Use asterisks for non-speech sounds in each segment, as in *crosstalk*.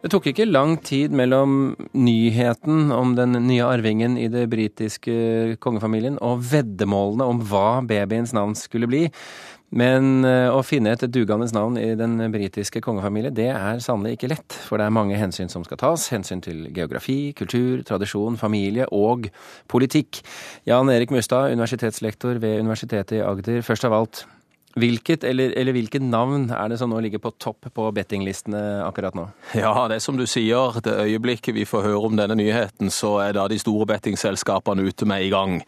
Det tok ikke lang tid mellom nyheten om den nye arvingen i det britiske kongefamilien og veddemålene om hva babyens navn skulle bli. Men eh, å finne et dugende navn i den britiske kongefamilie, det er sannelig ikke lett. For det er mange hensyn som skal tas. Hensyn til geografi, kultur, tradisjon, familie og politikk. Jan Erik Mustad, universitetslektor ved Universitetet i Agder. Først av alt, Hvilket eller, eller hvilket navn er det som nå ligger på topp på bettinglistene akkurat nå? Ja, det er som du sier. Det øyeblikket vi får høre om denne nyheten, så er da de store bettingselskapene ute med i gang.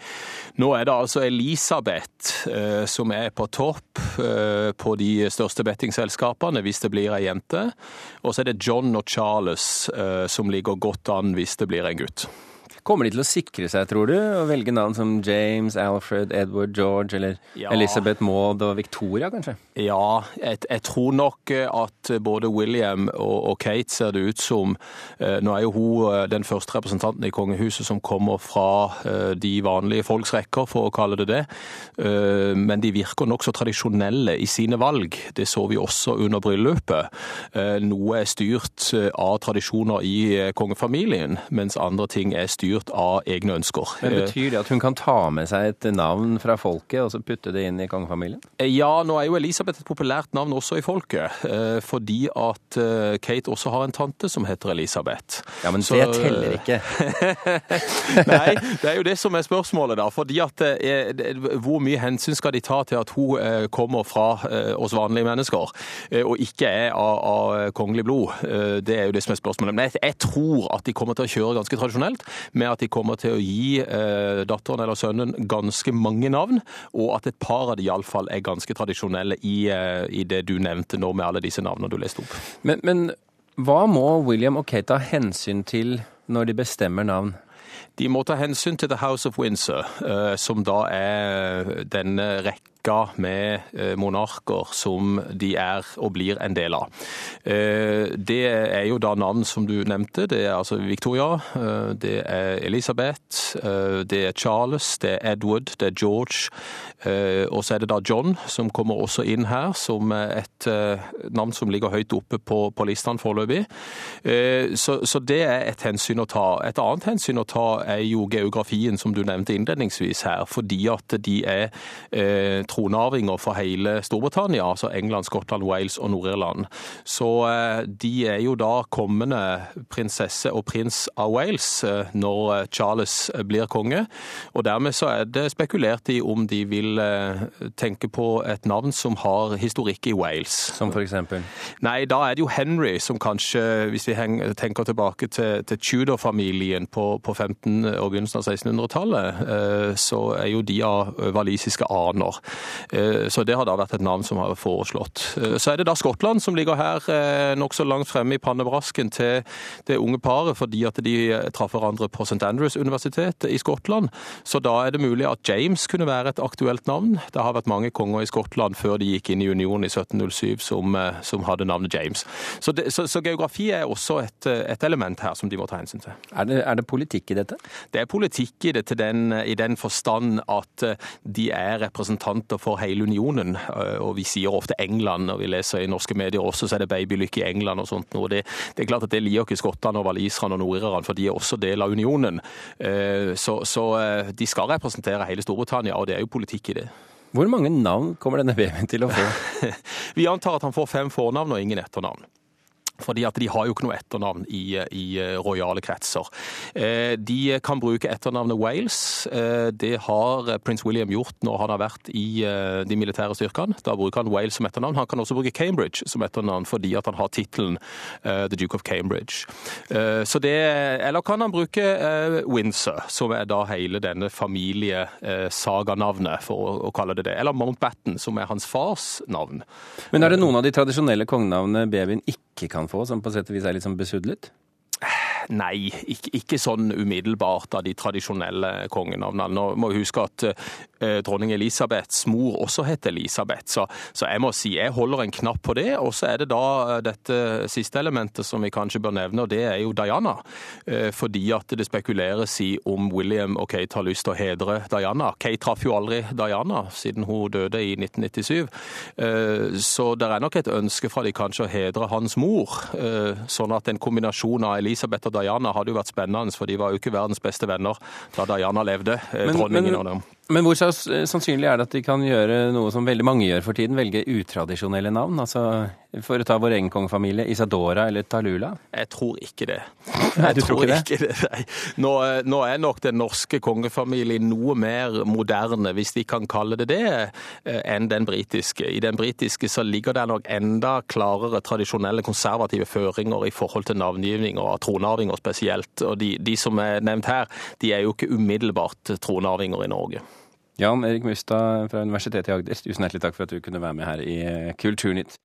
Nå er det altså Elisabeth eh, som er på topp eh, på de største bettingselskapene hvis det blir ei jente. Og så er det John og Charles eh, som ligger godt an hvis det blir en gutt. Kommer de til å sikre seg, tror du, og velge navn som James, Alfred, Edward, George eller ja. Elizabeth Maud og Victoria, kanskje? Ja, jeg, jeg, tror nok at både William og, og, Kate ser det ut som eh, Nå er jo hun eh, den første representanten i kongehuset som kommer fra eh, de vanlige folks rekker, for å kalle det det. Men de virker nokså tradisjonelle i sine valg. Det så vi også under bryllupet. Noe er styrt av tradisjoner i kongefamilien, mens andre ting er styrt styrt av egne ønsker. Men Betyr det at hun kan ta med seg et navn fra folket og så putte det inn i kongefamilien? Eh, ja, nå er jo Elisabeth et populært navn også i folket. Eh, fordi at eh, Kate også har en tante som heter Elisabeth. Ja, men så... det teller ikke. *laughs* Nei, det er jo det som er spørsmålet, da. Fordi at hvor mye hensyn skal de ta til at hun kommer fra oss vanlige mennesker, og ikke er av, av kongelig blod? Det er jo det som er spørsmålet. Men jeg, jeg tror at de kommer til å kjøre ganske tradisjonelt med at de kommer til å gi eh, datteren eller sønnen ganske mange navn, og at et par av de iallfall er ganske tradisjonelle i, eh, i, det du nevnte nå med alle disse navnene du leste opp. Men, men hva må William og Kate ta hensyn til når de bestemmer navn? De må ta hensyn til The House of Windsor, eh, som da er denne rekka rekka med eh, monarker som de er og blir en del av. Eh, det er jo da navn som du nevnte. Det er altså Victoria, eh, det er Elisabeth, det er Charles, det er Edward, det er George. Og så er det da John som kommer også inn her som et navn som ligger høyt oppe på, på listene foreløpig. Så, så det er et hensyn å ta. Et annet hensyn å ta er jo geografien, som du nevnte innledningsvis her. Fordi at de er tronarvinger for hele Storbritannia, altså England, Skottland, Wales og Nord-Irland. Så eh, de er jo da kommende prinsesse og prins av Wales eh, når eh, Charles blir konge. Og dermed så er det spekulert i om de vil tenke på et navn som har historikk i Wales. Som for eksempel? Nei, da er det jo Henry som kanskje, hvis vi tenker tilbake til, til Tudor-familien på, på 15- og begynnelsen av 1600-tallet, så er jo de av walisiske aner. Eh, så det har da vært et navn som har foreslått. Eh, så er det da Skottland som ligger her eh, nokså langt fremme i pannebrasken til det unge paret, fordi at de traff hverandre på St. Andrews universitet i Skottland. Så da er det mulig at James kunne være et aktuelt navn. Det har vært mange konger i Skottland før de gikk inn i unionen i 1707 som, som hadde navnet James. Så, det, så, så geografi er også et, et, element her som de må ta hensyn til. Er det, er det politikk i dette? Det er politikk i det til den, i den forstand at de er representanter for hele unionen. Eh, og vi sier ofte England, og vi leser i norske medier også, så er det babylykke i England og sånt. Og det, det, er klart at det liker ikke skottene og waliserne og nordirerne, for de er også del av unionen. Eh, så, så eh, de skal representere hele Storbritannia, og det er jo politikk i det. Hvor mange navn kommer denne babyen til å få? *laughs* vi antar at han får fem fornavn og ingen etternavn. Fordi at de har jo ikke noe etternavn i, i eh, rojale kretser. Eh, de kan bruke etternavnet Wales. Eh, det har prins William gjort når han har vært i de militære styrkene. Da bruker han Wales som etternavn. Han kan også bruke Cambridge som etternavn fordi at han har tittelen The Duke of Cambridge. Så det, eller kan han bruke Windsor, som er da hele denne familiesaganavnet, for å kalle det det. Eller Mountbatten, som er hans fars navn. Men er det noen av de tradisjonelle kongenavnene babyen ikke kan få, som på sett og vis er litt sånn besudlet? Nei, ikke, ikke, sånn umiddelbart av de tradisjonelle kongenavnene. Nå må vi huske at eh, dronning Elisabeths mor også heter Elisabeth, så, så, jeg må si jeg holder en knapp på det. Og så er det da eh, dette siste elementet som vi kanskje bør nevne, og det er jo Diana. Eh, fordi at det spekuleres i om William og Kate har lyst til å hedre Diana. Kate traff jo aldri Diana siden hun døde i 1997, eh, så det er nok et ønske fra de kanskje å hedre hans mor. Eh, sånn at en kombinasjon av Elisabeth og Diana hadde jo vært spennende, for de var jo ikke verdens beste venner da Diana levde. Eh, men, dronningen og dem. Men hvor sannsynlig er det at de kan gjøre noe som veldig mange gjør for tiden, velge utradisjonelle navn? Altså for å ta vår egen kongefamilie, Isadora eller Talula? Jeg tror ikke det. *laughs* Nei, du tror ikke det? Ikke det. Nå, nå, er nok den norske kongefamilien noe mer moderne, hvis de kan kalle det det, eh, enn den britiske. I den britiske så ligger det nok enda klarere tradisjonelle konservative føringer i forhold til navngivning og tronarvinger spesielt. Og de, de som er nevnt her, de er jo ikke umiddelbart tronarvinger i Norge. Jan Erik Mustad fra Universitetet i Agder, tusen hjertelig takk for at du kunne være med her i Kulturnytt.